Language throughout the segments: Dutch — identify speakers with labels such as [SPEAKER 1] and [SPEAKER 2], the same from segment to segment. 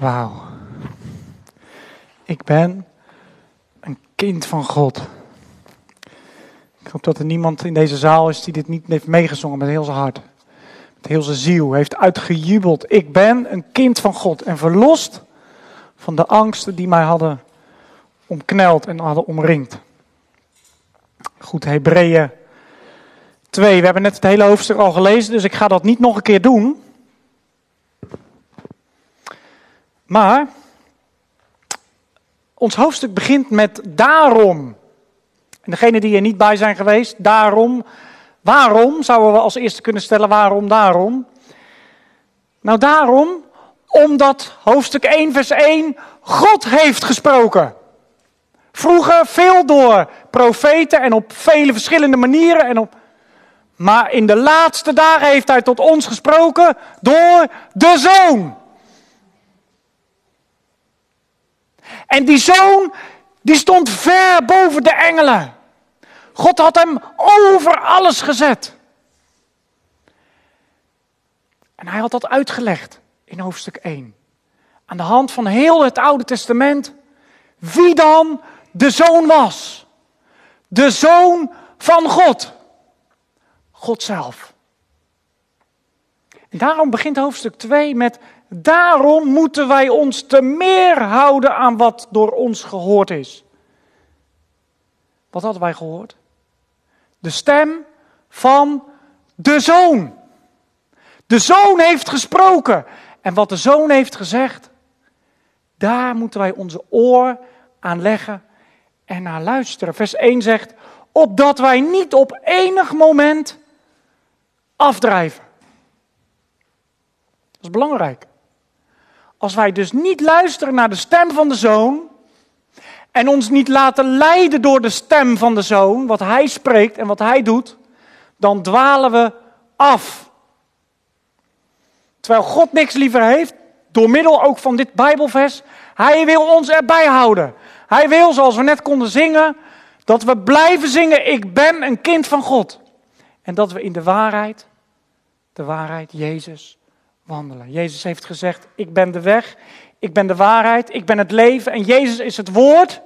[SPEAKER 1] Wauw. Ik ben een kind van God. Ik hoop dat er niemand in deze zaal is die dit niet heeft meegezongen met heel zijn hart. Met heel zijn ziel. Heeft uitgejubeld. Ik ben een kind van God. En verlost van de angsten die mij hadden omkneld en hadden omringd. Goed, Hebreeën 2. We hebben net het hele hoofdstuk al gelezen, dus ik ga dat niet nog een keer doen. Maar ons hoofdstuk begint met daarom. En degene die er niet bij zijn geweest, daarom. Waarom zouden we als eerste kunnen stellen, waarom, daarom? Nou, daarom, omdat hoofdstuk 1, vers 1 God heeft gesproken. Vroeger veel door profeten en op vele verschillende manieren. En op... Maar in de laatste dagen heeft hij tot ons gesproken door de zoon. En die zoon, die stond ver boven de engelen. God had hem over alles gezet. En hij had dat uitgelegd in hoofdstuk 1. Aan de hand van heel het Oude Testament. Wie dan de zoon was. De zoon van God. God zelf. Daarom begint hoofdstuk 2 met Daarom moeten wij ons te meer houden aan wat door ons gehoord is. Wat hadden wij gehoord? De stem van de zoon. De zoon heeft gesproken. En wat de zoon heeft gezegd, daar moeten wij onze oor aan leggen en naar luisteren. Vers 1 zegt, opdat wij niet op enig moment afdrijven. Dat is belangrijk. Als wij dus niet luisteren naar de stem van de zoon en ons niet laten leiden door de stem van de zoon, wat hij spreekt en wat hij doet, dan dwalen we af. Terwijl God niks liever heeft, door middel ook van dit Bijbelvers, hij wil ons erbij houden. Hij wil, zoals we net konden zingen, dat we blijven zingen, ik ben een kind van God. En dat we in de waarheid, de waarheid, Jezus, wandelen. Jezus heeft gezegd, ik ben de weg, ik ben de waarheid, ik ben het leven. En Jezus is het woord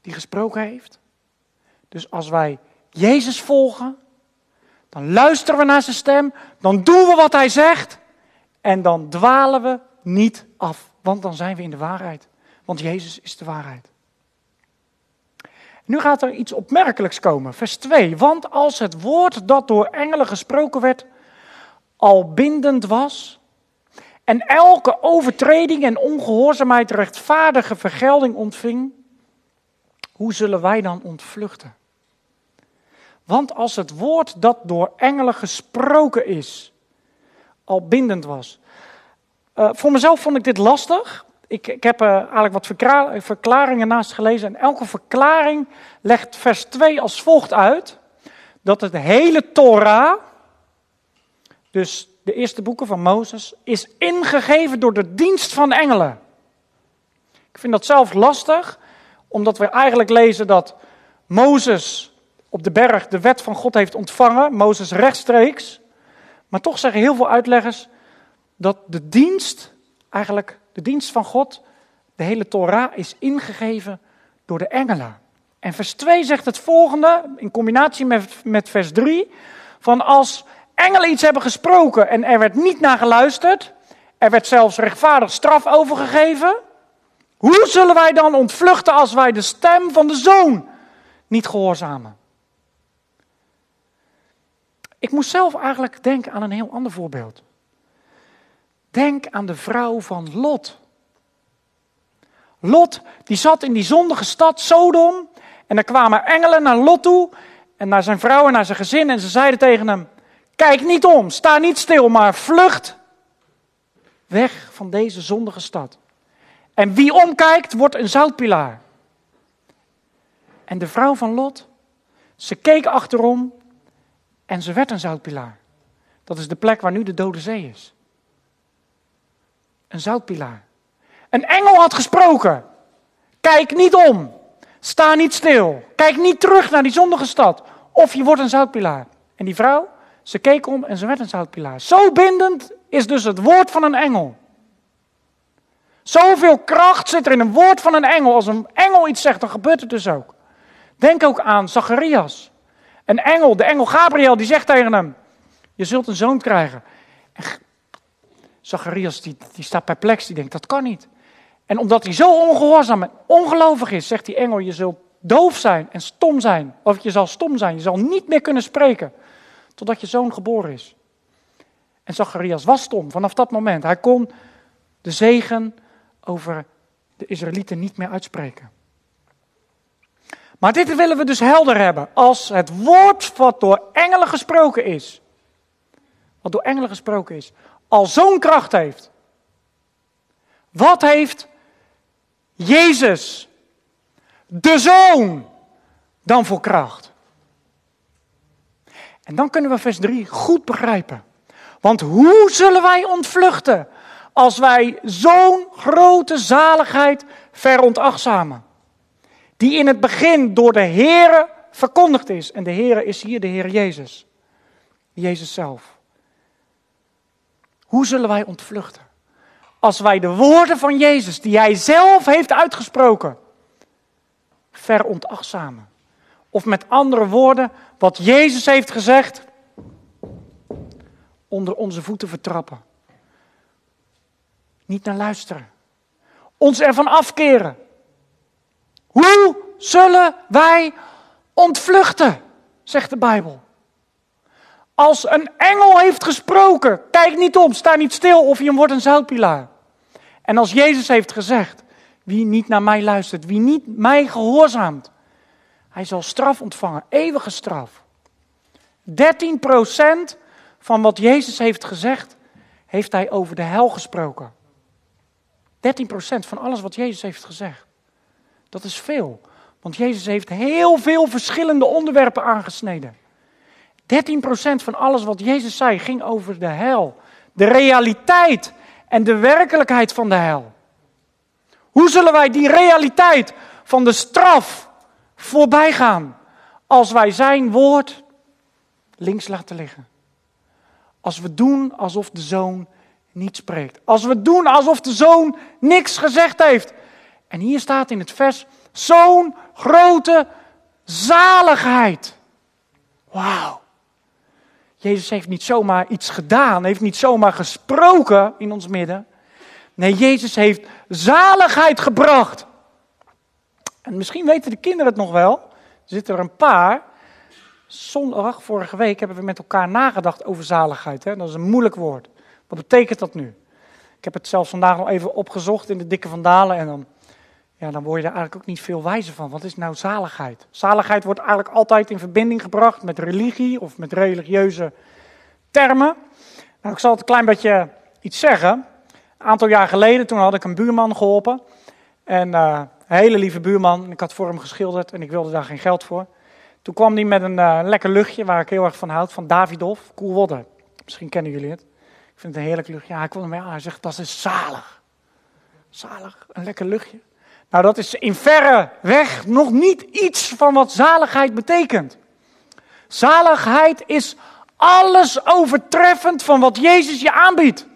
[SPEAKER 1] die gesproken heeft. Dus als wij Jezus volgen, dan luisteren we naar zijn stem, dan doen we wat hij zegt en dan dwalen we niet af, want dan zijn we in de waarheid. Want Jezus is de waarheid. Nu gaat er iets opmerkelijks komen, vers 2. Want als het woord dat door engelen gesproken werd, al bindend was en elke overtreding en ongehoorzaamheid rechtvaardige vergelding ontving, hoe zullen wij dan ontvluchten? Want als het woord dat door engelen gesproken is, al bindend was. Uh, voor mezelf vond ik dit lastig. Ik, ik heb uh, eigenlijk wat verklaringen naast gelezen. En elke verklaring legt vers 2 als volgt uit: dat het hele Torah, dus de eerste boeken van Mozes, is ingegeven door de dienst van engelen. Ik vind dat zelf lastig, omdat we eigenlijk lezen dat Mozes op de berg de wet van God heeft ontvangen, Mozes rechtstreeks. Maar toch zeggen heel veel uitleggers dat de dienst, eigenlijk de dienst van God, de hele Torah, is ingegeven door de engelen. En vers 2 zegt het volgende, in combinatie met, met vers 3, van als engelen iets hebben gesproken en er werd niet naar geluisterd, er werd zelfs rechtvaardig straf overgegeven, hoe zullen wij dan ontvluchten als wij de stem van de zoon niet gehoorzamen? Ik moest zelf eigenlijk denken aan een heel ander voorbeeld. Denk aan de vrouw van Lot. Lot, die zat in die zondige stad Sodom. En er kwamen engelen naar Lot toe. En naar zijn vrouw en naar zijn gezin. En ze zeiden tegen hem: Kijk niet om, sta niet stil, maar vlucht weg van deze zondige stad. En wie omkijkt, wordt een zoutpilaar. En de vrouw van Lot, ze keek achterom en ze werd een zoutpilaar. Dat is de plek waar nu de Dode Zee is. Een zoutpilaar. Een engel had gesproken. Kijk niet om. Sta niet stil. Kijk niet terug naar die zondige stad. Of je wordt een zoutpilaar. En die vrouw, ze keek om en ze werd een zoutpilaar. Zo bindend is dus het woord van een engel. Zoveel kracht zit er in een woord van een engel. Als een engel iets zegt, dan gebeurt het dus ook. Denk ook aan Zacharias. Een engel, de engel Gabriel, die zegt tegen hem: Je zult een zoon krijgen. En Zacharias die, die staat perplex, die denkt: Dat kan niet. En omdat hij zo ongehoorzaam en ongelovig is, zegt die engel: Je zult doof zijn en stom zijn. Of je zal stom zijn, je zal niet meer kunnen spreken. Totdat je zoon geboren is. En Zacharias was stom vanaf dat moment. Hij kon de zegen over de Israëlieten niet meer uitspreken. Maar dit willen we dus helder hebben. Als het woord wat door engelen gesproken is, wat door engelen gesproken is, al zo'n kracht heeft. Wat heeft Jezus, de Zoon, dan voor kracht? En dan kunnen we vers 3 goed begrijpen. Want hoe zullen wij ontvluchten als wij zo'n grote zaligheid veronachtzamen? Die in het begin door de Heere verkondigd is. En de Heere is hier de Heer Jezus. Jezus zelf. Hoe zullen wij ontvluchten? Als wij de woorden van Jezus, die Hij zelf heeft uitgesproken, veronachtzamen. Of met andere woorden, wat Jezus heeft gezegd, onder onze voeten vertrappen. Niet naar luisteren. Ons ervan afkeren. Hoe zullen wij ontvluchten, zegt de Bijbel. Als een engel heeft gesproken, kijk niet om, sta niet stil of je wordt een zoutpilaar. En als Jezus heeft gezegd, wie niet naar mij luistert, wie niet mij gehoorzaamt, hij zal straf ontvangen, eeuwige straf. 13% van wat Jezus heeft gezegd, heeft hij over de hel gesproken. 13% van alles wat Jezus heeft gezegd. Dat is veel. Want Jezus heeft heel veel verschillende onderwerpen aangesneden. 13% van alles wat Jezus zei ging over de hel. De realiteit en de werkelijkheid van de hel. Hoe zullen wij die realiteit van de straf voorbij gaan als wij zijn woord links laten liggen? Als we doen alsof de zoon niet spreekt. Als we doen alsof de zoon niks gezegd heeft. En hier staat in het vers zo'n grote zaligheid. Wauw. Jezus heeft niet zomaar iets gedaan, heeft niet zomaar gesproken in ons midden. Nee, Jezus heeft zaligheid gebracht. En misschien weten de kinderen het nog wel. Er zitten er een paar. Zondag, vorige week, hebben we met elkaar nagedacht over zaligheid. Hè? Dat is een moeilijk woord. Wat betekent dat nu? Ik heb het zelfs vandaag nog even opgezocht in de Dikke Vandalen. En dan, ja, dan word je er eigenlijk ook niet veel wijzer van. Wat is nou zaligheid? Zaligheid wordt eigenlijk altijd in verbinding gebracht met religie of met religieuze termen. Nou, ik zal het een klein beetje iets zeggen. Een aantal jaar geleden, toen had ik een buurman geholpen. En uh, hele lieve buurman. Ik had voor hem geschilderd en ik wilde daar geen geld voor. Toen kwam hij met een uh, lekker luchtje waar ik heel erg van houd, van Davidoff, Coolwater. Misschien kennen jullie het. Ik vind het een heerlijk luchtje. Ja, hij kwam ermee aan. Hij zegt, dat is zalig. Zalig, een lekker luchtje. Nou, dat is in verre weg nog niet iets van wat zaligheid betekent. Zaligheid is alles overtreffend van wat Jezus je aanbiedt.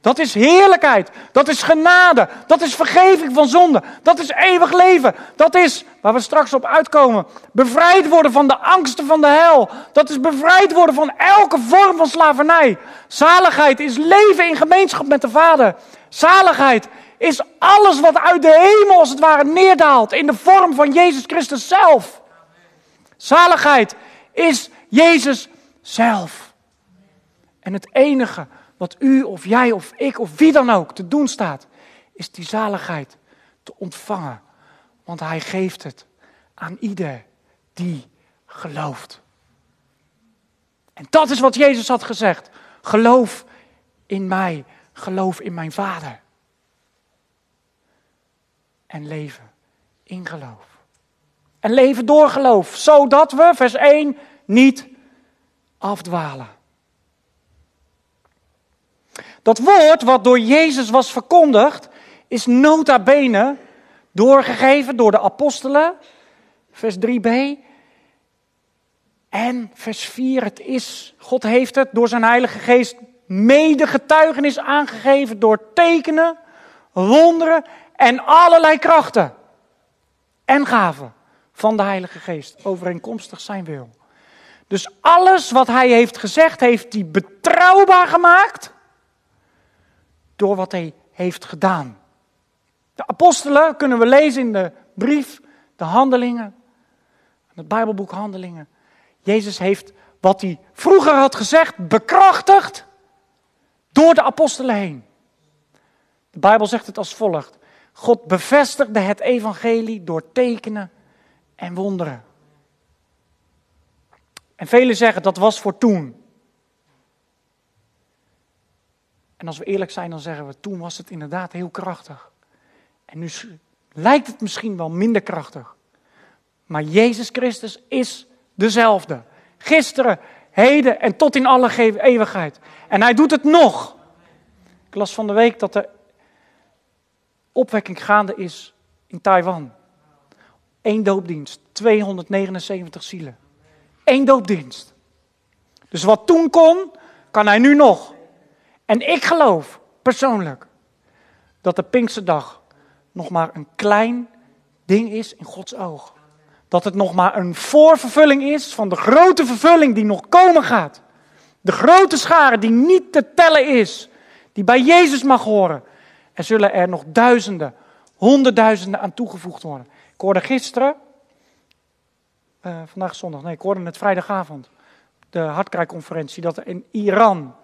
[SPEAKER 1] Dat is heerlijkheid. Dat is genade. Dat is vergeving van zonde. Dat is eeuwig leven. Dat is, waar we straks op uitkomen, bevrijd worden van de angsten van de hel. Dat is bevrijd worden van elke vorm van slavernij. Zaligheid is leven in gemeenschap met de Vader. Zaligheid is alles wat uit de hemel als het ware neerdaalt in de vorm van Jezus Christus zelf. Zaligheid is Jezus zelf. En het enige wat u of jij of ik of wie dan ook te doen staat, is die zaligheid te ontvangen. Want hij geeft het aan ieder die gelooft. En dat is wat Jezus had gezegd. Geloof in mij, geloof in mijn Vader. En leven in geloof. En leven door geloof, zodat we, vers 1, niet afdwalen. Dat woord wat door Jezus was verkondigd, is nota bene doorgegeven door de apostelen. Vers 3b. En vers 4, het is, God heeft het door zijn Heilige Geest mede getuigenis aangegeven door tekenen, wonderen en allerlei krachten en gaven van de Heilige Geest, overeenkomstig zijn wil. Dus alles wat hij heeft gezegd, heeft hij betrouwbaar gemaakt door wat hij heeft gedaan. De apostelen kunnen we lezen in de brief, de handelingen, het Bijbelboek Handelingen. Jezus heeft wat hij vroeger had gezegd bekrachtigd door de apostelen heen. De Bijbel zegt het als volgt. God bevestigde het evangelie door tekenen en wonderen. En velen zeggen dat was voor toen. En als we eerlijk zijn, dan zeggen we toen was het inderdaad heel krachtig. En nu lijkt het misschien wel minder krachtig. Maar Jezus Christus is dezelfde. Gisteren, heden en tot in alle eeuwigheid. En hij doet het nog. Ik las van de week dat de opwekking gaande is in Taiwan. Eén doopdienst, 279 zielen. Eén doopdienst. Dus wat toen kon, kan hij nu nog. En ik geloof persoonlijk dat de Pinksterdag nog maar een klein ding is in Gods oog. Dat het nog maar een voorvervulling is van de grote vervulling die nog komen gaat. De grote schare die niet te tellen is, die bij Jezus mag horen. Er zullen er nog duizenden, honderdduizenden aan toegevoegd worden. Ik hoorde gisteren, uh, vandaag zondag, nee, ik hoorde het vrijdagavond, de hartkrijgconferentie, dat er in Iran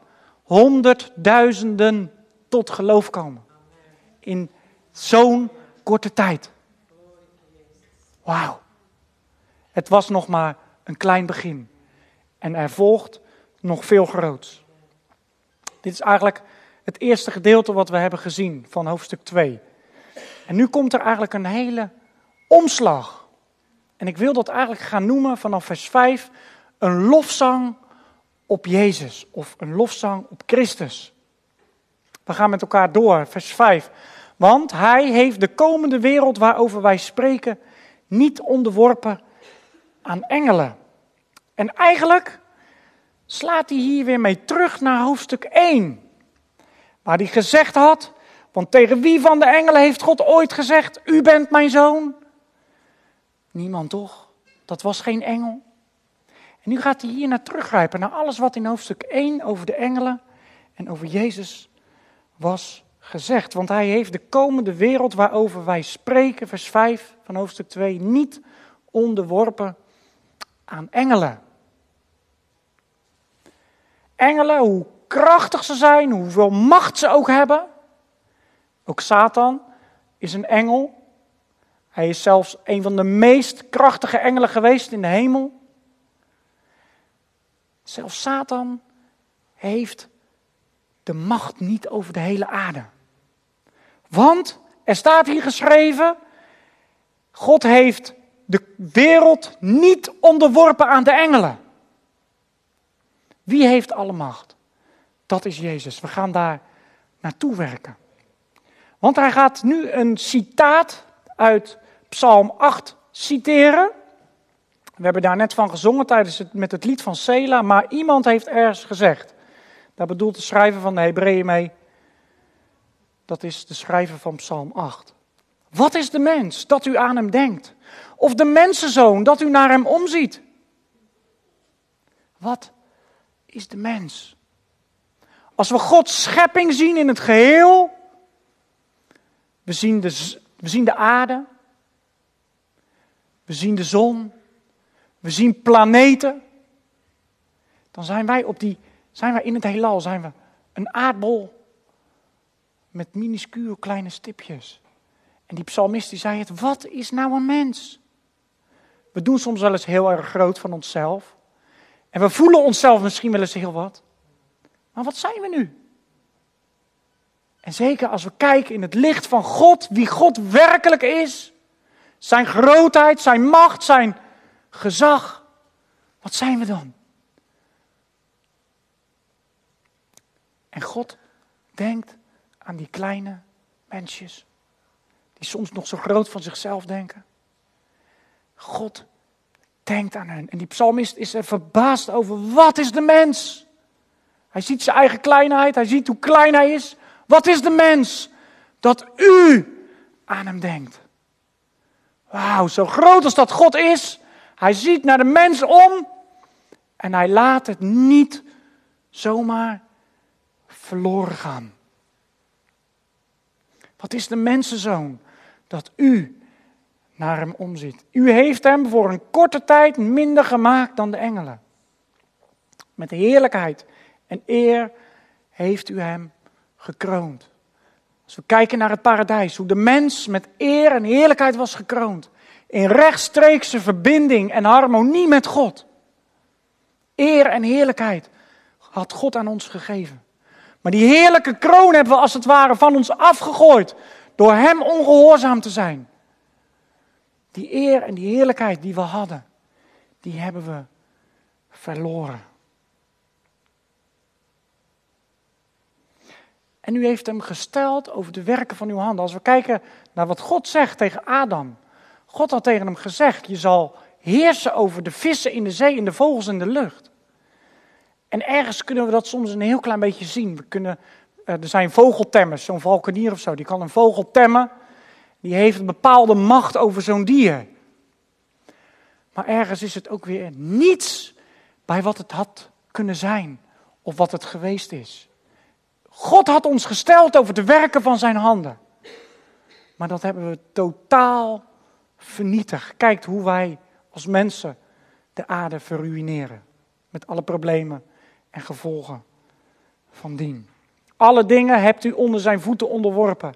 [SPEAKER 1] honderdduizenden tot geloof komen. In zo'n korte tijd. Wauw. Het was nog maar een klein begin. En er volgt nog veel groots. Dit is eigenlijk het eerste gedeelte wat we hebben gezien van hoofdstuk 2. En nu komt er eigenlijk een hele omslag. En ik wil dat eigenlijk gaan noemen vanaf vers 5 een lofzang op Jezus of een lofzang op Christus. We gaan met elkaar door, vers 5. Want hij heeft de komende wereld waarover wij spreken niet onderworpen aan engelen. En eigenlijk slaat hij hier weer mee terug naar hoofdstuk 1. Waar hij gezegd had, want tegen wie van de engelen heeft God ooit gezegd, u bent mijn zoon? Niemand toch? Dat was geen engel. Nu gaat hij hier naar teruggrijpen, naar alles wat in hoofdstuk 1 over de engelen en over Jezus was gezegd. Want hij heeft de komende wereld waarover wij spreken, vers 5 van hoofdstuk 2, niet onderworpen aan engelen. Engelen, hoe krachtig ze zijn, hoeveel macht ze ook hebben. Ook Satan is een engel. Hij is zelfs een van de meest krachtige engelen geweest in de hemel. Zelfs Satan heeft de macht niet over de hele aarde. Want er staat hier geschreven: God heeft de wereld niet onderworpen aan de engelen. Wie heeft alle macht? Dat is Jezus. We gaan daar naartoe werken. Want hij gaat nu een citaat uit Psalm 8 citeren. We hebben daar net van gezongen tijdens het, met het lied van Sela, maar iemand heeft ergens gezegd. Daar bedoelt de schrijver van de Hebreeën mee. Dat is de schrijver van Psalm 8. Wat is de mens dat u aan hem denkt? Of de mensenzoon dat u naar hem omziet? Wat is de mens? Als we Gods schepping zien in het geheel, we zien de, we zien de aarde, we zien de zon, we zien planeten, dan zijn wij, op die, zijn wij in het heelal zijn we een aardbol met minuscuul kleine stipjes. En die psalmist die zei het, wat is nou een mens? We doen soms wel eens heel erg groot van onszelf. En we voelen onszelf misschien wel eens heel wat. Maar wat zijn we nu? En zeker als we kijken in het licht van God, wie God werkelijk is, zijn grootheid, zijn macht, zijn gezag, wat zijn we dan? En God denkt aan die kleine mensjes, die soms nog zo groot van zichzelf denken. God denkt aan hen. En die psalmist is er verbaasd over, wat is de mens? Hij ziet zijn eigen kleinheid, hij ziet hoe klein hij is. Wat is de mens? dat u aan hem denkt. Wauw, zo groot als dat God is, hij ziet naar de mens om en hij laat het niet zomaar verloren gaan. Wat is de mensenzoon dat u naar hem omziet? U heeft hem voor een korte tijd minder gemaakt dan de engelen. Met heerlijkheid en eer heeft u hem gekroond. Als we kijken naar het paradijs, hoe de mens met eer en heerlijkheid was gekroond. In rechtstreekse verbinding en harmonie met God. Eer en heerlijkheid had God aan ons gegeven. Maar die heerlijke kroon hebben we als het ware van ons afgegooid. Door Hem ongehoorzaam te zijn. Die eer en die heerlijkheid die we hadden, die hebben we verloren. En u heeft hem gesteld over de werken van uw handen. Als we kijken naar wat God zegt tegen Adam. God had tegen hem gezegd: Je zal heersen over de vissen in de zee en de vogels in de lucht. En ergens kunnen we dat soms een heel klein beetje zien. We kunnen, eh, er zijn vogeltemmers, zo'n valkenier of zo, die kan een vogel temmen. Die heeft een bepaalde macht over zo'n dier. Maar ergens is het ook weer niets bij wat het had kunnen zijn of wat het geweest is. God had ons gesteld over de werken van zijn handen. Maar dat hebben we totaal vernietigd. Kijkt hoe wij als mensen de aarde verruineren. Met alle problemen en gevolgen van dien. Alle dingen hebt u onder zijn voeten onderworpen.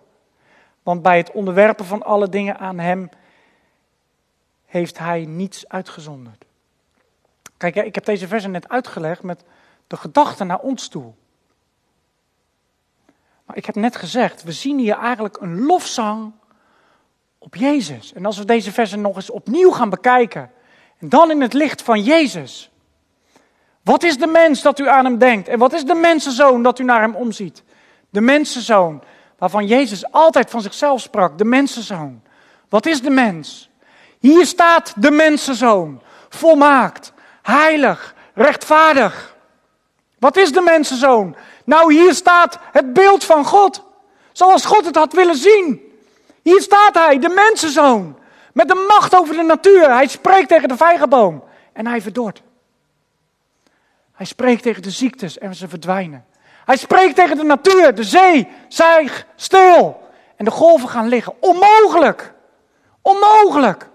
[SPEAKER 1] Want bij het onderwerpen van alle dingen aan hem heeft hij niets uitgezonderd. Kijk, ik heb deze versen net uitgelegd met de gedachte naar ons toe. Maar ik heb net gezegd, we zien hier eigenlijk een lofzang op Jezus. En als we deze versen nog eens opnieuw gaan bekijken, en dan in het licht van Jezus. Wat is de mens dat u aan hem denkt? En wat is de mensenzoon dat u naar hem omziet? De mensenzoon, waarvan Jezus altijd van zichzelf sprak, de mensenzoon. Wat is de mens? Hier staat de mensenzoon, volmaakt, heilig, rechtvaardig. Wat is de mensenzoon? Nou, hier staat het beeld van God. Zoals God het had willen zien. Hier staat hij, de mensenzoon. Met de macht over de natuur. Hij spreekt tegen de vijgenboom. En hij verdort. Hij spreekt tegen de ziektes en ze verdwijnen. Hij spreekt tegen de natuur, de zee, zijg stil. En de golven gaan liggen. Onmogelijk. Onmogelijk.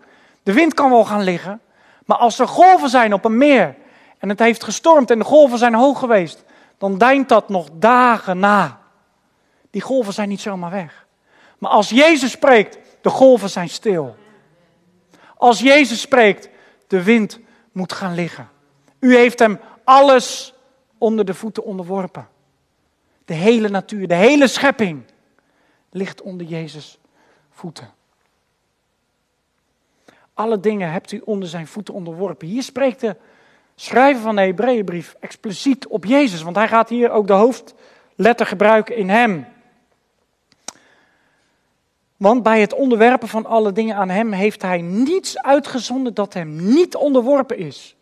[SPEAKER 1] De wind kan wel gaan liggen. Maar als er golven zijn op een meer. En het heeft gestormd en de golven zijn hoog geweest dan deint dat nog dagen na. Die golven zijn niet zomaar weg. Maar als Jezus spreekt, de golven zijn stil. Als Jezus spreekt, de wind moet gaan liggen. U heeft hem alles onder de voeten onderworpen. De hele natuur, de hele schepping ligt onder Jezus' voeten. Alle dingen hebt u onder zijn voeten onderworpen. Hier spreekt de schrijver van de Hebreeënbrief expliciet op Jezus, want hij gaat hier ook de hoofdletter gebruiken in hem. Want bij het onderwerpen van alle dingen aan hem heeft hij niets uitgezonden dat hem niet onderworpen is.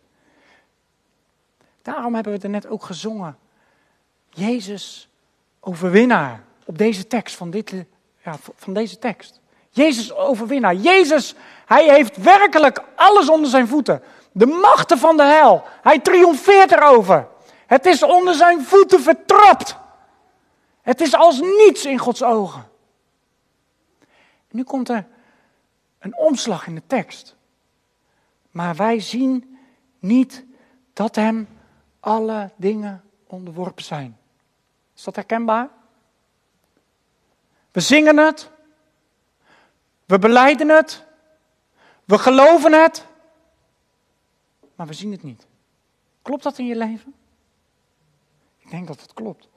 [SPEAKER 1] Daarom hebben we er net ook gezongen. Jezus overwinnaar op deze tekst van, dit, ja, van deze tekst. Jezus overwinnaar. Jezus, hij heeft werkelijk alles onder zijn voeten. De machten van de hel. Hij triomfeert erover. Het is onder zijn voeten vertrapt. Het is als niets in Gods ogen. Nu komt er een omslag in de tekst. Maar wij zien niet dat hem alle dingen onderworpen zijn. Is dat herkenbaar? We zingen het. We beleiden het. We geloven het maar we zien het niet. Klopt dat in je leven? Ik denk dat het klopt.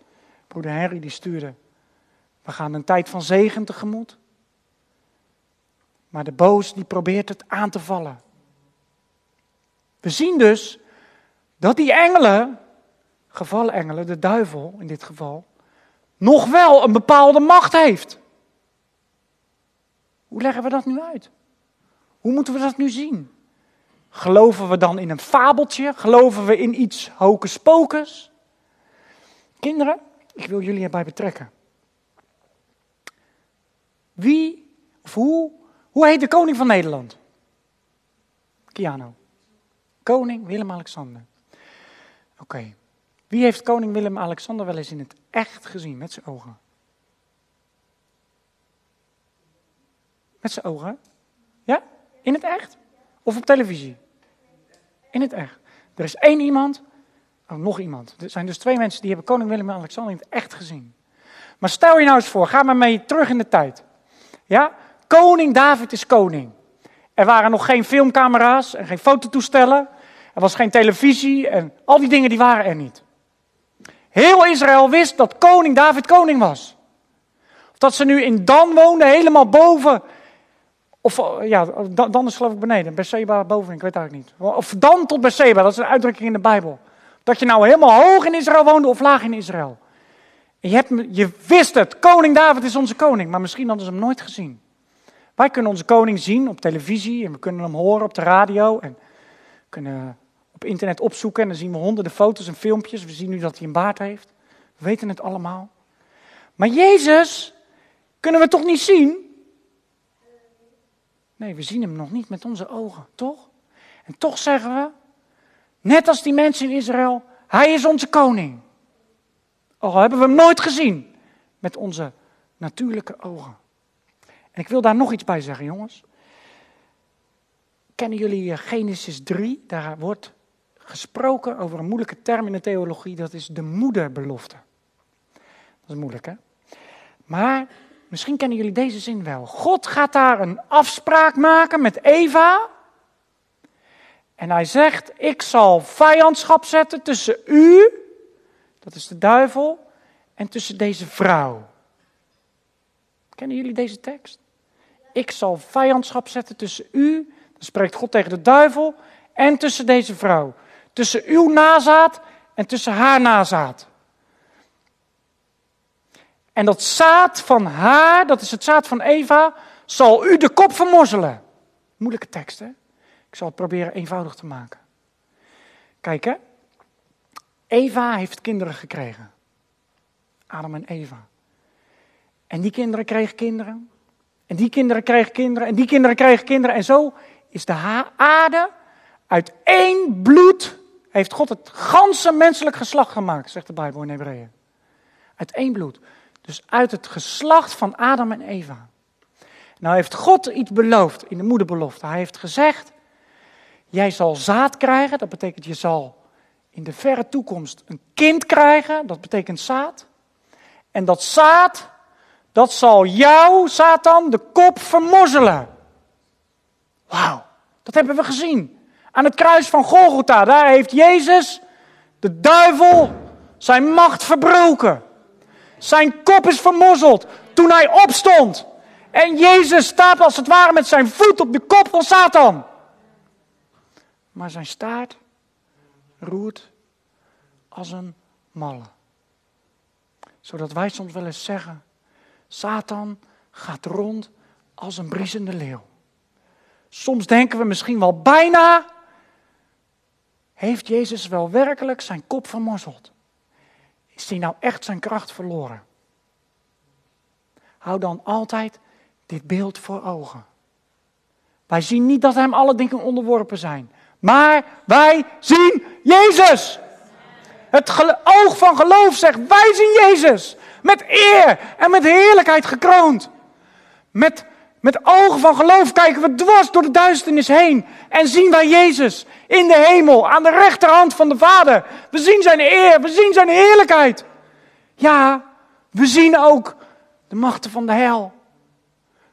[SPEAKER 1] Broeder Henry die stuurde, we gaan een tijd van zegen tegemoet. Maar de boos die probeert het aan te vallen. We zien dus dat die engelen, gevallen engelen, de duivel in dit geval, nog wel een bepaalde macht heeft. Hoe leggen we dat nu uit? Hoe moeten we dat nu zien? Geloven we dan in een fabeltje? Geloven we in iets hocus pocus? Kinderen, ik wil jullie erbij betrekken. Wie, of hoe, hoe heet de koning van Nederland? Kiano. Koning Willem-Alexander. Oké. Wie heeft koning Willem-Alexander wel eens in het echt gezien, met zijn ogen? Met zijn ogen? Ja? In het echt? Of op televisie? In het echt. Er is één iemand, oh, nog iemand. Er zijn dus twee mensen die hebben koning Willem-Alexander in het echt gezien. Maar stel je nou eens voor, ga maar mee terug in de tijd. Ja? Koning David is koning. Er waren nog geen filmcamera's en geen fototoestellen. Er was geen televisie en al die dingen die waren er niet. Heel Israël wist dat koning David koning was. Of dat ze nu in Dan woonden, helemaal boven. Of ja, Dan is geloof ik beneden, Berseba boven, ik weet eigenlijk niet. Of Dan tot Berseba, dat is een uitdrukking in de Bijbel. Dat je nou helemaal hoog in Israël woonde of laag in Israël. je, hebt, je wist het, koning David is onze koning, maar misschien hadden ze hem nooit gezien. Wij kunnen onze koning zien op televisie en we kunnen hem horen op de radio en kunnen op internet opzoeken en dan zien we honderden foto's en filmpjes. We zien nu dat hij een baard heeft. We weten het allemaal. Maar Jezus kunnen we toch niet zien? Nee, we zien hem nog niet met onze ogen, toch? En toch zeggen we, net als die mensen in Israël, hij is onze koning. Al hebben we hem nooit gezien met onze natuurlijke ogen. En ik wil daar nog iets bij zeggen, jongens. Kennen jullie eh, Genesis 3? Daar wordt gesproken over een moeilijke term in de theologie, dat is de moederbelofte. Dat is moeilijk, hè? Maar misschien kennen jullie deze zin wel. God gaat daar een afspraak maken met Eva. En hij zegt: Ik zal vijandschap zetten tussen u, dat is de duivel, en tussen deze vrouw. Kennen jullie deze tekst? Ik zal vijandschap zetten tussen u, dan spreekt God tegen de duivel, en tussen deze vrouw. Tussen uw nazaad en tussen haar nazaad. En dat zaad van haar, dat is het zaad van Eva, zal u de kop vermorzelen. Moeilijke tekst, hè? Ik zal het proberen eenvoudig te maken. Kijk, hè. Eva heeft kinderen gekregen. Adam en Eva. En die kinderen kregen kinderen. En die kinderen kregen kinderen. En die kinderen kregen kinderen. En zo is de aarde uit één bloed heeft God het ganse menselijk geslacht gemaakt, zegt de Bijbel in Hebreeën. Uit één bloed. Dus uit het geslacht van Adam en Eva. Nou heeft God iets beloofd in de moederbelofte. Hij heeft gezegd, jij zal zaad krijgen, dat betekent je zal in de verre toekomst een kind krijgen, dat betekent zaad. En dat zaad, dat zal jou, Satan, de kop vermorzelen. Wauw, dat hebben we gezien. Aan het kruis van Golgotha, daar heeft Jezus, de duivel, zijn macht verbroken. Zijn kop is vermozzeld toen hij opstond. En Jezus staat als het ware met zijn voet op de kop van Satan. Maar zijn staart roert als een malle. Zodat wij soms wel eens zeggen: Satan gaat rond als een briesende leeuw. Soms denken we misschien wel bijna heeft Jezus wel werkelijk zijn kop vermorzeld? Is hij nou echt zijn kracht verloren? Hou dan altijd dit beeld voor ogen. Wij zien niet dat hem alle dingen onderworpen zijn. Maar wij zien Jezus. Het oog van geloof zegt, wij zien Jezus. Met eer en met heerlijkheid gekroond. Met met ogen van geloof kijken we dwars door de duisternis heen en zien wij Jezus in de hemel, aan de rechterhand van de Vader. We zien zijn eer, we zien zijn heerlijkheid. Ja, we zien ook de machten van de hel.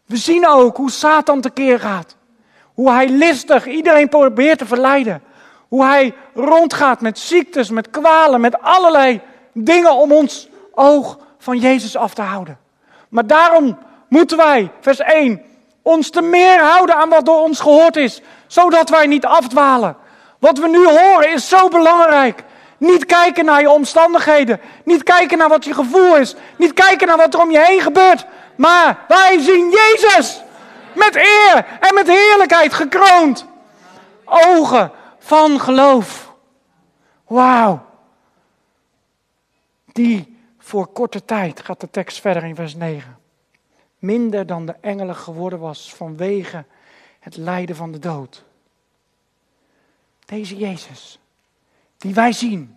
[SPEAKER 1] We zien ook hoe Satan tekeer gaat. Hoe hij listig iedereen probeert te verleiden. Hoe hij rondgaat met ziektes, met kwalen, met allerlei dingen om ons oog van Jezus af te houden. Maar daarom moeten wij, vers 1, ons te meer houden aan wat door ons gehoord is, zodat wij niet afdwalen. Wat we nu horen is zo belangrijk. Niet kijken naar je omstandigheden, niet kijken naar wat je gevoel is, niet kijken naar wat er om je heen gebeurt, maar wij zien Jezus met eer en met heerlijkheid gekroond. Ogen van geloof. Wauw. Die voor korte tijd, gaat de tekst verder in vers 9 minder dan de engelen geworden was vanwege het lijden van de dood. Deze Jezus, die wij zien,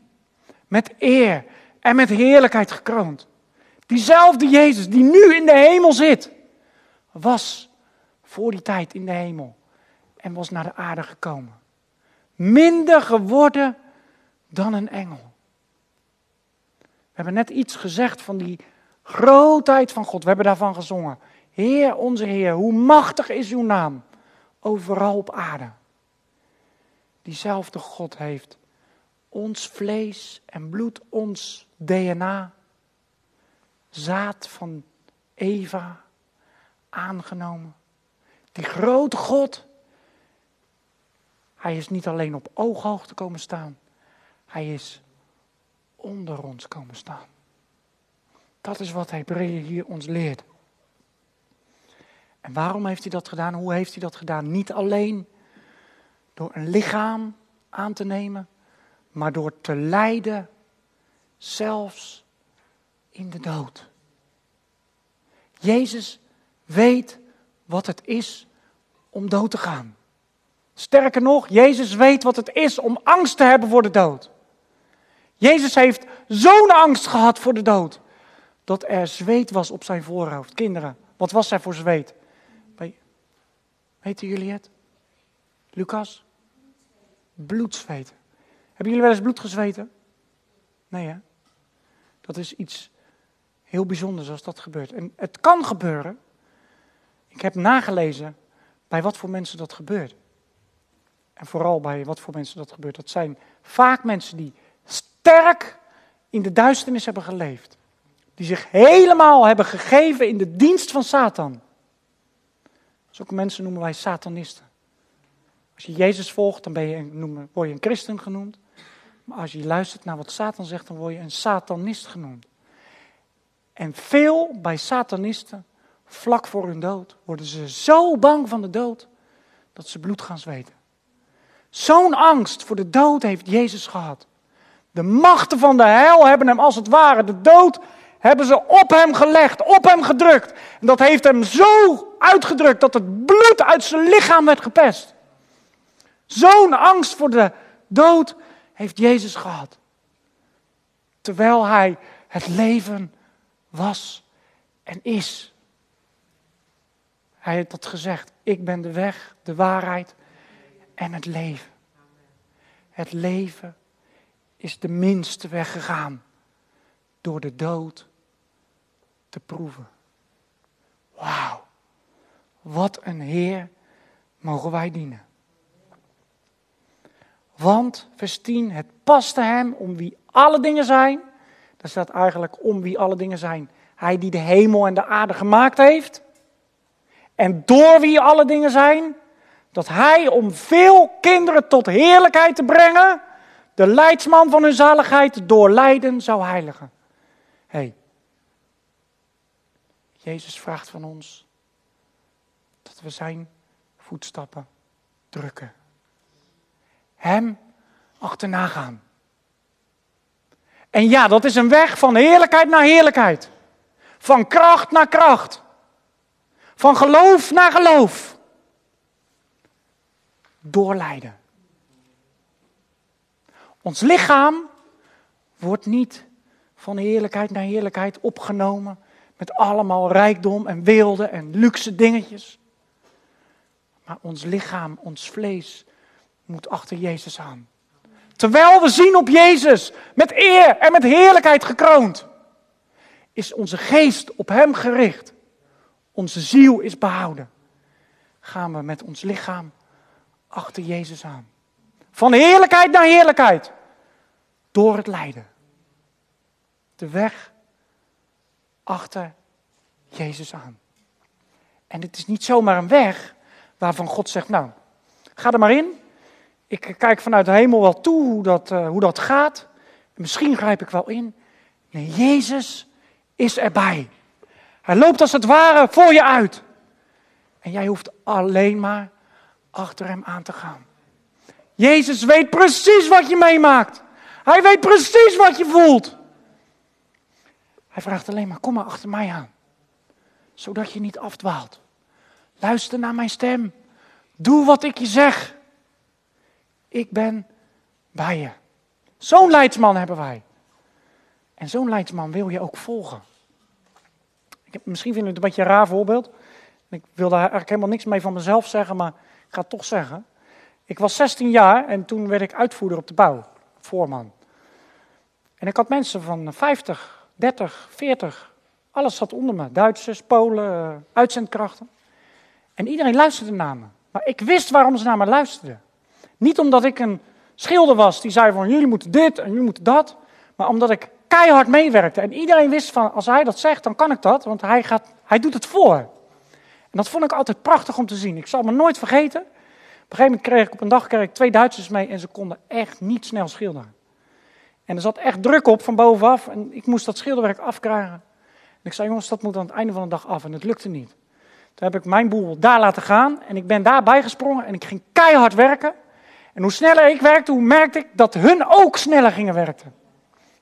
[SPEAKER 1] met eer en met heerlijkheid gekroond. Diezelfde Jezus die nu in de hemel zit, was voor die tijd in de hemel en was naar de aarde gekomen. Minder geworden dan een engel. We hebben net iets gezegd van die grootheid van God. We hebben daarvan gezongen. Heer, onze Heer, hoe machtig is uw naam overal op aarde. Diezelfde God heeft ons vlees en bloed, ons DNA, zaad van Eva aangenomen. Die grote God, hij is niet alleen op ooghoogte komen staan, hij is onder ons komen staan. Dat is wat Hebreeën hier ons leert. En waarom heeft hij dat gedaan? Hoe heeft hij dat gedaan? Niet alleen door een lichaam aan te nemen, maar door te lijden, zelfs in de dood. Jezus weet wat het is om dood te gaan. Sterker nog, Jezus weet wat het is om angst te hebben voor de dood. Jezus heeft zo'n angst gehad voor de dood, dat er zweet was op zijn voorhoofd. Kinderen, wat was er voor zweet? Weten jullie het? Lucas? Bloedzweet. Hebben jullie wel eens bloed gezweten? Nee hè? Dat is iets heel bijzonders als dat gebeurt. En het kan gebeuren. Ik heb nagelezen bij wat voor mensen dat gebeurt. En vooral bij wat voor mensen dat gebeurt. Dat zijn vaak mensen die sterk in de duisternis hebben geleefd. Die zich helemaal hebben gegeven in de dienst van Satan. Zulke mensen noemen wij satanisten. Als je Jezus volgt, dan ben je, noemen, word je een christen genoemd. Maar als je luistert naar wat Satan zegt, dan word je een satanist genoemd. En veel bij satanisten, vlak voor hun dood, worden ze zo bang van de dood dat ze bloed gaan zweten. Zo'n angst voor de dood heeft Jezus gehad. De machten van de hel hebben hem als het ware de dood hebben ze op hem gelegd, op hem gedrukt. En dat heeft hem zo uitgedrukt dat het bloed uit zijn lichaam werd gepest. Zo'n angst voor de dood heeft Jezus gehad. Terwijl hij het leven was en is. Hij heeft dat gezegd. Ik ben de weg, de waarheid en het leven. Het leven is de minste weg gegaan door de dood te proeven. Wauw, wat een Heer mogen wij dienen. Want, vers 10, het paste hem om wie alle dingen zijn. Daar staat eigenlijk om wie alle dingen zijn. Hij die de hemel en de aarde gemaakt heeft. En door wie alle dingen zijn. Dat hij om veel kinderen tot heerlijkheid te brengen. De leidsman van hun zaligheid door lijden zou heiligen. hey, Jezus vraagt van ons dat we zijn voetstappen drukken. Hem achterna gaan. En ja, dat is een weg van heerlijkheid naar heerlijkheid. Van kracht naar kracht. Van geloof naar geloof. Doorlijden. Ons lichaam wordt niet van heerlijkheid naar heerlijkheid opgenomen met allemaal rijkdom en weelde en luxe dingetjes. Maar ons lichaam, ons vlees, moet achter Jezus aan. Terwijl we zien op Jezus, met eer en met heerlijkheid gekroond, is onze geest op Hem gericht. Onze ziel is behouden. Gaan we met ons lichaam achter Jezus aan. Van heerlijkheid naar heerlijkheid. Door het lijden. De weg achter Jezus aan. En het is niet zomaar een weg waarvan God zegt, nou, ga er maar in. Ik kijk vanuit de hemel wel toe hoe dat, uh, hoe dat gaat. Misschien grijp ik wel in. Nee, Jezus is erbij. Hij loopt als het ware voor je uit. En jij hoeft alleen maar achter hem aan te gaan. Jezus weet precies wat je meemaakt. Hij weet precies wat je voelt. Hij vraagt alleen maar, kom maar achter mij aan. zodat je niet afdwaalt. Luister naar mijn stem. Doe wat ik je zeg. Ik ben bij je. Zo'n leidsman hebben wij. En zo'n leidsman wil je ook volgen. Ik heb, misschien vind je het een beetje een raar voorbeeld. Ik wil daar eigenlijk helemaal niks mee van mezelf zeggen, maar ik ga het toch zeggen. Ik was 16 jaar en toen werd ik uitvoerder op de bouw, voorman. En ik had mensen van 50, 30, 40, alles zat onder me. Duitsers, Polen, eh, uitzendkrachten. En iedereen luisterde naar me. Maar ik wist waarom ze naar me luisterden. Niet omdat ik een schilder was die zei van jullie moeten dit en jullie moeten dat. Maar omdat ik keihard meewerkte. En iedereen wist van als hij dat zegt, dan kan ik dat. Want hij, gaat, hij doet het voor. En dat vond ik altijd prachtig om te zien. Ik zal me nooit vergeten. Op een gegeven moment kreeg ik op een dag kreeg ik twee Duitsers mee en ze konden echt niet snel schilderen. En er zat echt druk op van bovenaf en ik moest dat schilderwerk afkrijgen. En ik zei, jongens, dat moet aan het einde van de dag af en het lukte niet. Toen heb ik mijn boel daar laten gaan en ik ben daarbij gesprongen en ik ging keihard werken. En hoe sneller ik werkte, hoe merkte ik dat hun ook sneller gingen werken.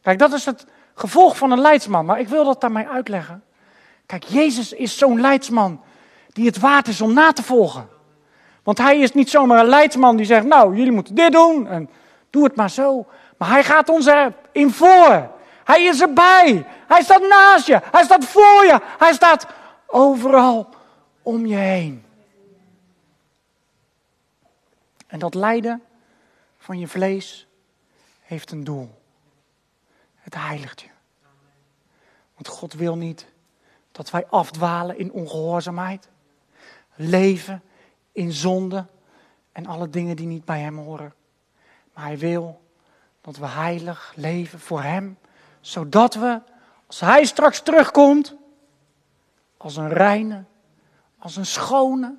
[SPEAKER 1] Kijk, dat is het gevolg van een leidsman, maar ik wil dat daarmee uitleggen. Kijk, Jezus is zo'n leidsman die het waard is om na te volgen. Want hij is niet zomaar een leidsman die zegt, nou, jullie moeten dit doen en doe het maar zo. Maar hij gaat ons erin voor. Hij is erbij. Hij staat naast je. Hij staat voor je. Hij staat overal om je heen. En dat lijden van je vlees heeft een doel. Het heiligt je. Want God wil niet dat wij afdwalen in ongehoorzaamheid, leven in zonde en alle dingen die niet bij Hem horen. Maar Hij wil dat we heilig leven voor Hem, zodat we, als Hij straks terugkomt, als een reine, als een schone,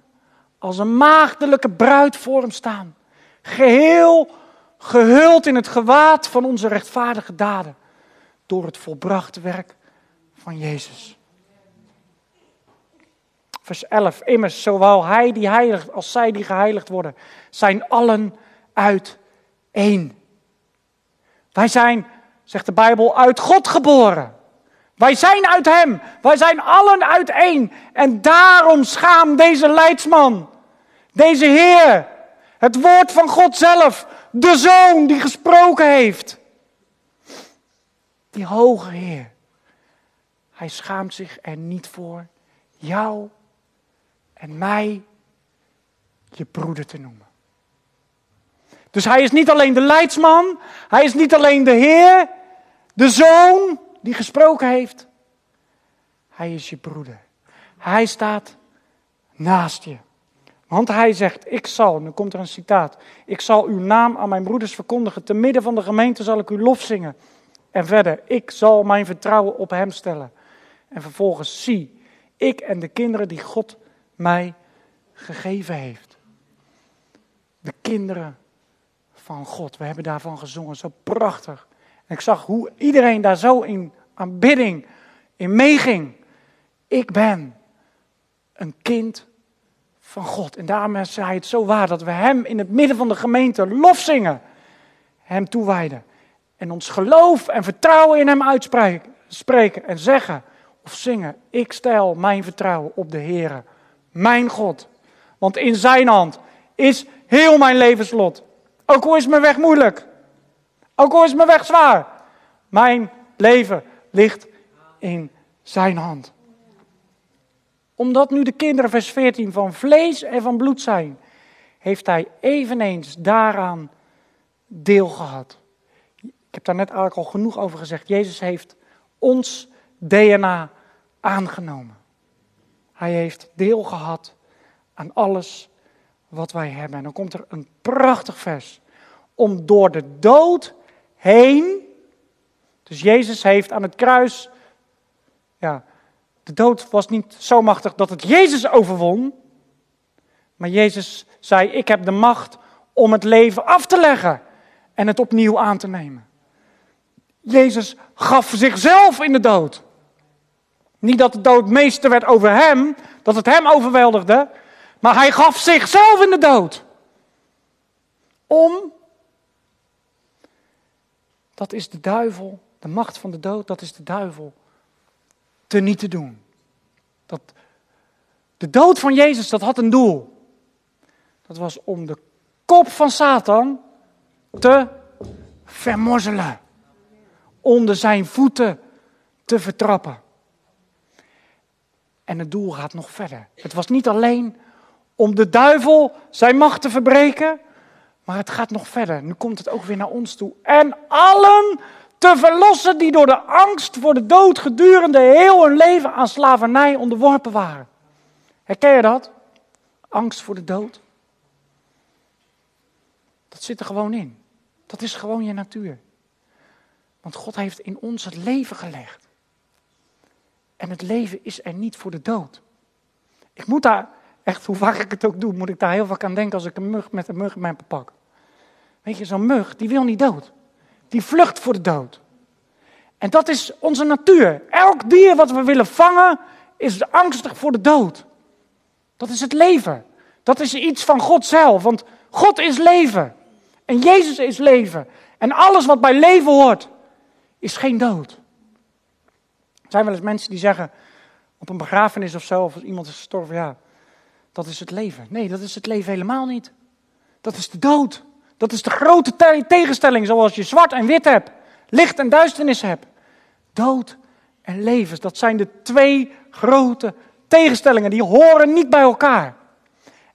[SPEAKER 1] als een maagdelijke bruid voor Hem staan. Geheel gehuld in het gewaad van onze rechtvaardige daden, door het volbrachte werk van Jezus. Vers 11. Immers, zowel hij die heiligt als zij die geheiligd worden, zijn allen uit één. Wij zijn, zegt de Bijbel, uit God geboren. Wij zijn uit Hem. Wij zijn allen uit één. En daarom schaam deze leidsman, deze Heer, het woord van God zelf, de Zoon die gesproken heeft. Die hoge Heer. Hij schaamt zich er niet voor jou en mij je broeder te noemen. Dus hij is niet alleen de leidsman, hij is niet alleen de Heer, de Zoon die gesproken heeft. Hij is je broeder. Hij staat naast je. Want hij zegt, ik zal, nu komt er een citaat, ik zal uw naam aan mijn broeders verkondigen, te midden van de gemeente zal ik uw lof zingen. En verder, ik zal mijn vertrouwen op hem stellen. En vervolgens, zie, ik en de kinderen die God mij gegeven heeft. De kinderen van God. We hebben daarvan gezongen, zo prachtig. En ik zag hoe iedereen daar zo in aanbidding in meeging. Ik ben een kind van God. En daarom is hij het zo waar dat we hem in het midden van de gemeente lof zingen. Hem toewijden. En ons geloof en vertrouwen in hem uitspreken en zeggen of zingen. Ik stel mijn vertrouwen op de Heer, mijn God. Want in zijn hand is heel mijn levenslot. Ook al is mijn weg moeilijk. Ook al is mijn weg zwaar. Mijn leven ligt in zijn hand. Omdat nu de kinderen, vers 14, van vlees en van bloed zijn, heeft hij eveneens daaraan deel gehad. Ik heb daar net eigenlijk al genoeg over gezegd. Jezus heeft ons DNA aangenomen. Hij heeft deel gehad aan alles wat wij hebben. En dan komt er een prachtig vers. Om door de dood heen. Dus Jezus heeft aan het kruis. Ja, de dood was niet zo machtig dat het Jezus overwon. Maar Jezus zei: Ik heb de macht om het leven af te leggen en het opnieuw aan te nemen. Jezus gaf zichzelf in de dood. Niet dat de dood meester werd over hem, dat het hem overweldigde, maar hij gaf zichzelf in de dood. Om, dat is de duivel, de macht van de dood, dat is de duivel, te niet te doen. Dat De dood van Jezus, dat had een doel. Dat was om de kop van Satan te vermorzelen. Onder zijn voeten te vertrappen. En het doel gaat nog verder. Het was niet alleen om de duivel zijn macht te verbreken, maar het gaat nog verder. Nu komt het ook weer naar ons toe. En allen te verlossen die door de angst voor de dood gedurende heel hun leven aan slavernij onderworpen waren. Herken je dat? Angst voor de dood. Dat zit er gewoon in. Dat is gewoon je natuur. Want God heeft in ons het leven gelegd. En het leven is er niet voor de dood. Ik moet daar, echt hoe vaak ik het ook doe, moet ik daar heel vaak aan denken als ik een mug met een mug in mijn pak. Weet je, zo'n mug, die wil niet dood. Die vlucht voor de dood. En dat is onze natuur. Elk dier wat we willen vangen, is angstig voor de dood. Dat is het leven. Dat is iets van God zelf. Want God is leven. En Jezus is leven. En alles wat bij leven hoort, is geen dood. Er zijn wel eens mensen die zeggen op een begrafenis of zo, of als iemand is gestorven, ja, dat is het leven. Nee, dat is het leven helemaal niet. Dat is de dood. Dat is de grote tegenstelling, zoals je zwart en wit hebt, licht en duisternis hebt. Dood en leven, dat zijn de twee grote tegenstellingen, die horen niet bij elkaar.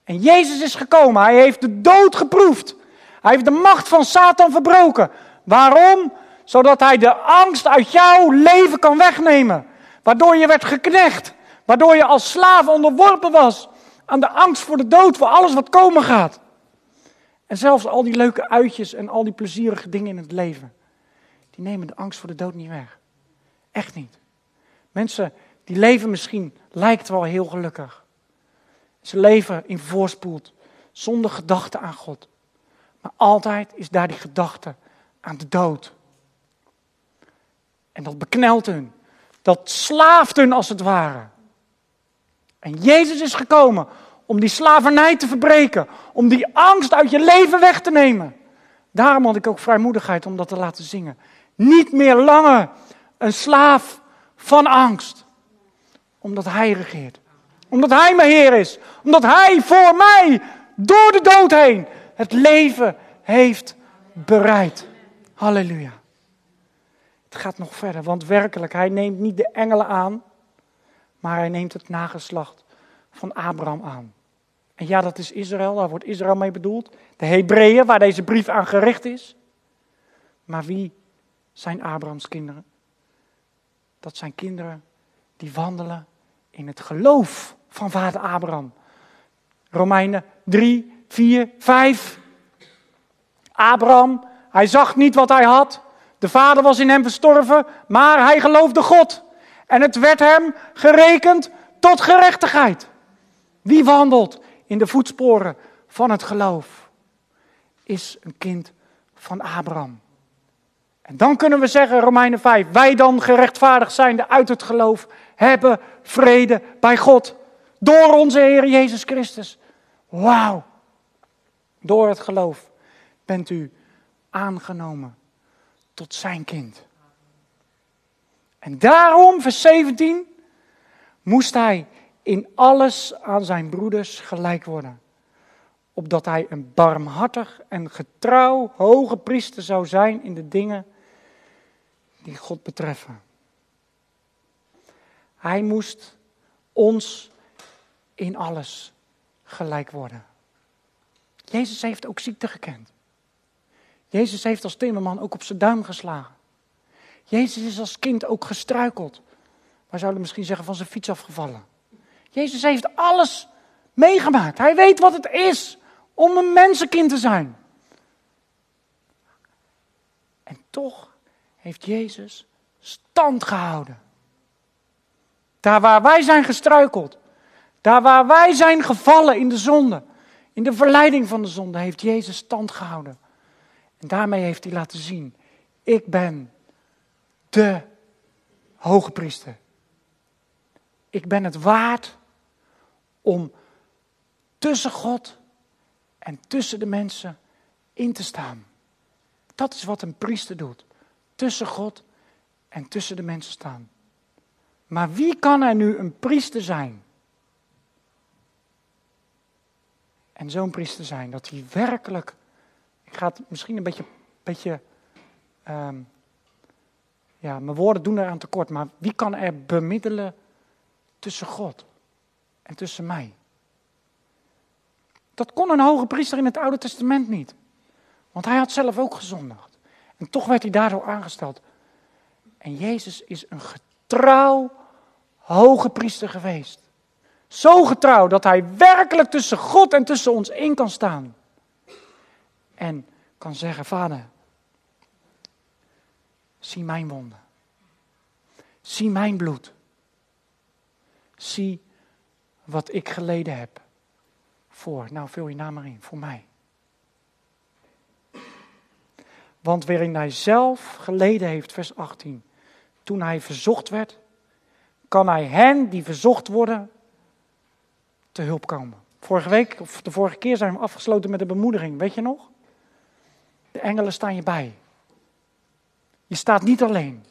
[SPEAKER 1] En Jezus is gekomen, hij heeft de dood geproefd. Hij heeft de macht van Satan verbroken. Waarom? Zodat hij de angst uit jouw leven kan wegnemen. Waardoor je werd geknecht. Waardoor je als slaaf onderworpen was aan de angst voor de dood, voor alles wat komen gaat. En zelfs al die leuke uitjes en al die plezierige dingen in het leven, die nemen de angst voor de dood niet weg. Echt niet. Mensen die leven misschien, lijkt wel heel gelukkig. Ze leven in voorspoed, zonder gedachte aan God. Maar altijd is daar die gedachte aan de dood. En dat beknelt hun. Dat slaaft hun als het ware. En Jezus is gekomen om die slavernij te verbreken. Om die angst uit je leven weg te nemen. Daarom had ik ook vrijmoedigheid om dat te laten zingen. Niet meer langer een slaaf van angst. Omdat Hij regeert. Omdat Hij mijn Heer is. Omdat Hij voor mij door de dood heen het leven heeft bereid. Halleluja. Het gaat nog verder, want werkelijk, hij neemt niet de engelen aan, maar hij neemt het nageslacht van Abraham aan. En ja, dat is Israël, daar wordt Israël mee bedoeld. De Hebreeën, waar deze brief aan gericht is. Maar wie zijn Abrahams kinderen? Dat zijn kinderen die wandelen in het geloof van vader Abraham. Romeinen 3, 4, 5. Abraham, hij zag niet wat hij had. De vader was in hem verstorven, maar hij geloofde God. En het werd hem gerekend tot gerechtigheid. Wie wandelt in de voetsporen van het geloof, is een kind van Abraham. En dan kunnen we zeggen, Romeinen 5, wij dan gerechtvaardigd zijnde uit het geloof, hebben vrede bij God. Door onze Heer Jezus Christus. Wauw. Door het geloof bent u aangenomen tot zijn kind. En daarom, vers 17, moest hij in alles aan zijn broeders gelijk worden. Opdat hij een barmhartig en getrouw hoge priester zou zijn in de dingen die God betreffen. Hij moest ons in alles gelijk worden. Jezus heeft ook ziekte gekend. Jezus heeft als timmerman ook op zijn duim geslagen. Jezus is als kind ook gestruikeld. Wij zouden misschien zeggen van zijn fiets afgevallen. Jezus heeft alles meegemaakt. Hij weet wat het is om een mensenkind te zijn. En toch heeft Jezus stand gehouden. Daar waar wij zijn gestruikeld, daar waar wij zijn gevallen in de zonde, in de verleiding van de zonde, heeft Jezus stand gehouden. En daarmee heeft hij laten zien, ik ben de hoge priester. Ik ben het waard om tussen God en tussen de mensen in te staan. Dat is wat een priester doet. Tussen God en tussen de mensen staan. Maar wie kan er nu een priester zijn en zo'n priester zijn. Dat hij werkelijk, ik ga het misschien een beetje, beetje ehm, ja, mijn woorden doen eraan tekort, maar wie kan er bemiddelen tussen God en tussen mij? Dat kon een hoge priester in het Oude Testament niet. Want hij had zelf ook gezondigd. En toch werd hij daardoor aangesteld. En Jezus is een getrouw hoge priester geweest. Zo getrouw dat hij werkelijk tussen God en tussen ons in kan staan. En kan zeggen, vader, zie mijn wonden. Zie mijn bloed. Zie wat ik geleden heb. Voor, nou vul je naam maar in, voor mij. Want waarin hij zelf geleden heeft, vers 18, toen hij verzocht werd, kan hij hen die verzocht worden te hulp komen. Vorige week, of de vorige keer zijn we afgesloten met de bemoediging, weet je nog? De engelen staan je bij. Je staat niet alleen.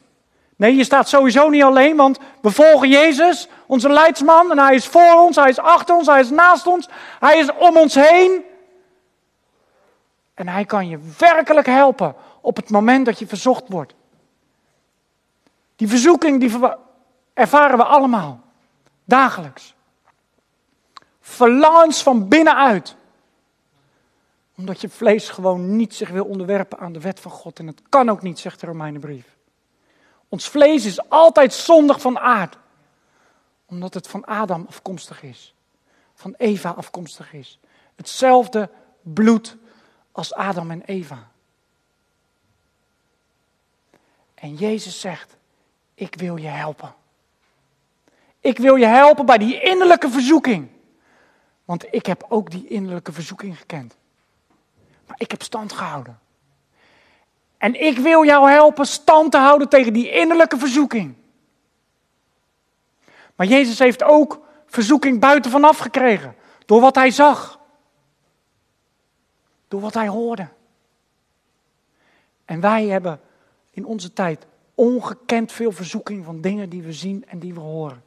[SPEAKER 1] Nee, je staat sowieso niet alleen, want we volgen Jezus, onze leidsman, en hij is voor ons, hij is achter ons, hij is naast ons, hij is om ons heen. En hij kan je werkelijk helpen op het moment dat je verzocht wordt. Die verzoeking die ervaren we allemaal, dagelijks. Verlangens van binnenuit. Omdat je vlees gewoon niet zich wil onderwerpen aan de wet van God. En het kan ook niet, zegt de Romeinenbrief. Ons vlees is altijd zondig van aard. Omdat het van Adam afkomstig is. Van Eva afkomstig is. Hetzelfde bloed als Adam en Eva. En Jezus zegt, ik wil je helpen. Ik wil je helpen bij die innerlijke verzoeking. Want ik heb ook die innerlijke verzoeking gekend. Maar ik heb stand gehouden. En ik wil jou helpen stand te houden tegen die innerlijke verzoeking. Maar Jezus heeft ook verzoeking buiten vanaf gekregen. Door wat hij zag. Door wat hij hoorde. En wij hebben in onze tijd ongekend veel verzoeking van dingen die we zien en die we horen.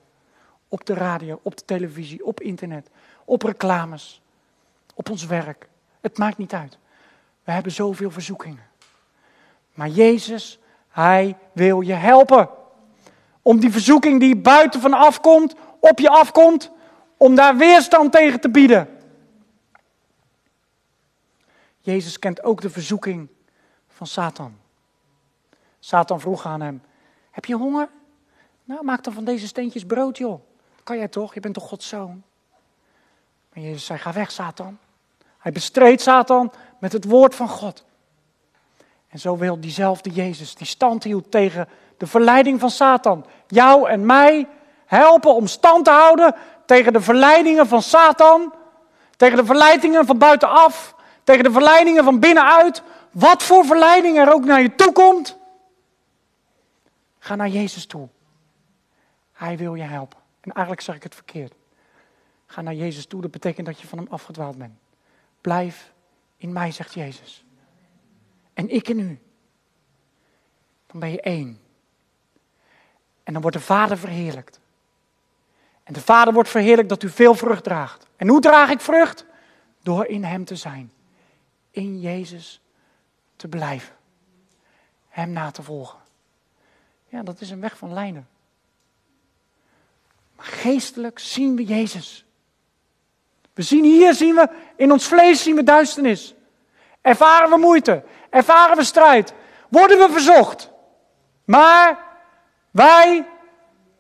[SPEAKER 1] Op de radio, op de televisie, op internet, op reclames, op ons werk. Het maakt niet uit. We hebben zoveel verzoekingen. Maar Jezus, Hij wil je helpen. Om die verzoeking die buiten van afkomt, op je afkomt, om daar weerstand tegen te bieden. Jezus kent ook de verzoeking van Satan. Satan vroeg aan hem: Heb je honger? Nou, maak dan van deze steentjes brood, joh. kan jij toch? Je bent toch Gods zoon? Maar Jezus zei: Ga weg, Satan. Hij bestreed Satan met het woord van God. En zo wil diezelfde Jezus, die stand hield tegen de verleiding van Satan, jou en mij helpen om stand te houden tegen de verleidingen van Satan, tegen de verleidingen van buitenaf, tegen de verleidingen van binnenuit. Wat voor verleiding er ook naar je toe komt, ga naar Jezus toe. Hij wil je helpen. En eigenlijk zeg ik het verkeerd. Ga naar Jezus toe, dat betekent dat je van hem afgedwaald bent. Blijf in mij, zegt Jezus. En ik in u. Dan ben je één. En dan wordt de Vader verheerlijkt. En de Vader wordt verheerlijkt dat u veel vrucht draagt. En hoe draag ik vrucht? Door in Hem te zijn. In Jezus te blijven. Hem na te volgen. Ja, dat is een weg van lijnen. Maar geestelijk zien we Jezus. We zien hier, zien we, in ons vlees zien we duisternis. Ervaren we moeite, ervaren we strijd, worden we verzocht. Maar wij,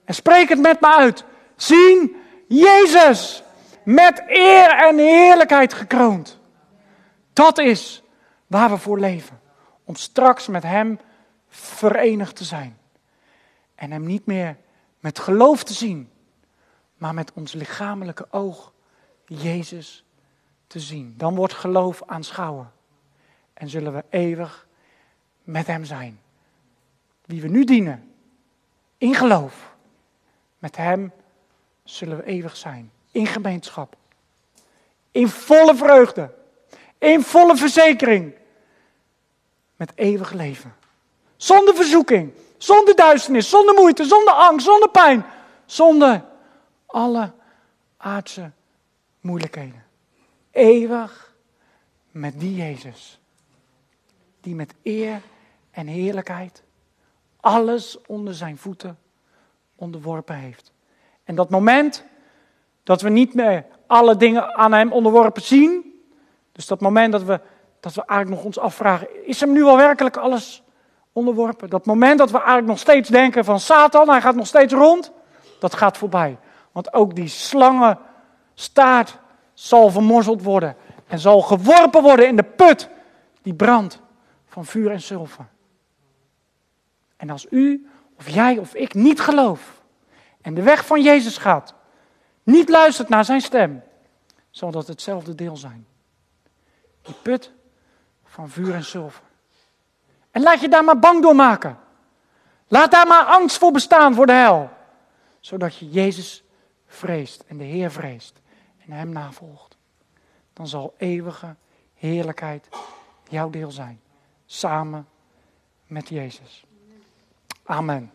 [SPEAKER 1] en spreek het met me uit, zien Jezus met eer en heerlijkheid gekroond. Dat is waar we voor leven. Om straks met Hem verenigd te zijn. En Hem niet meer met geloof te zien, maar met ons lichamelijke oog Jezus te zien. Dan wordt geloof aanschouwen. En zullen we eeuwig met Hem zijn. Wie we nu dienen, in geloof. Met Hem zullen we eeuwig zijn. In gemeenschap. In volle vreugde. In volle verzekering. Met eeuwig leven. Zonder verzoeking. Zonder duisternis. Zonder moeite. Zonder angst. Zonder pijn. Zonder alle aardse moeilijkheden. eeuwig met die Jezus. Die met eer en heerlijkheid alles onder zijn voeten onderworpen heeft. En dat moment dat we niet meer alle dingen aan hem onderworpen zien, dus dat moment dat we, dat we eigenlijk nog ons afvragen, is hem nu wel werkelijk alles onderworpen? Dat moment dat we eigenlijk nog steeds denken van Satan, hij gaat nog steeds rond, dat gaat voorbij. Want ook die slangen staart zal vermorzeld worden en zal geworpen worden in de put die brandt van vuur en zilver. En als u of jij of ik niet gelooft en de weg van Jezus gaat, niet luistert naar zijn stem, zal dat hetzelfde deel zijn. Die put van vuur en zilver. En laat je daar maar bang door maken. Laat daar maar angst voor bestaan voor de hel. Zodat je Jezus vreest en de Heer vreest en Hem navolgt. Dan zal eeuwige heerlijkheid jouw deel zijn. Samen met Jezus. Amen.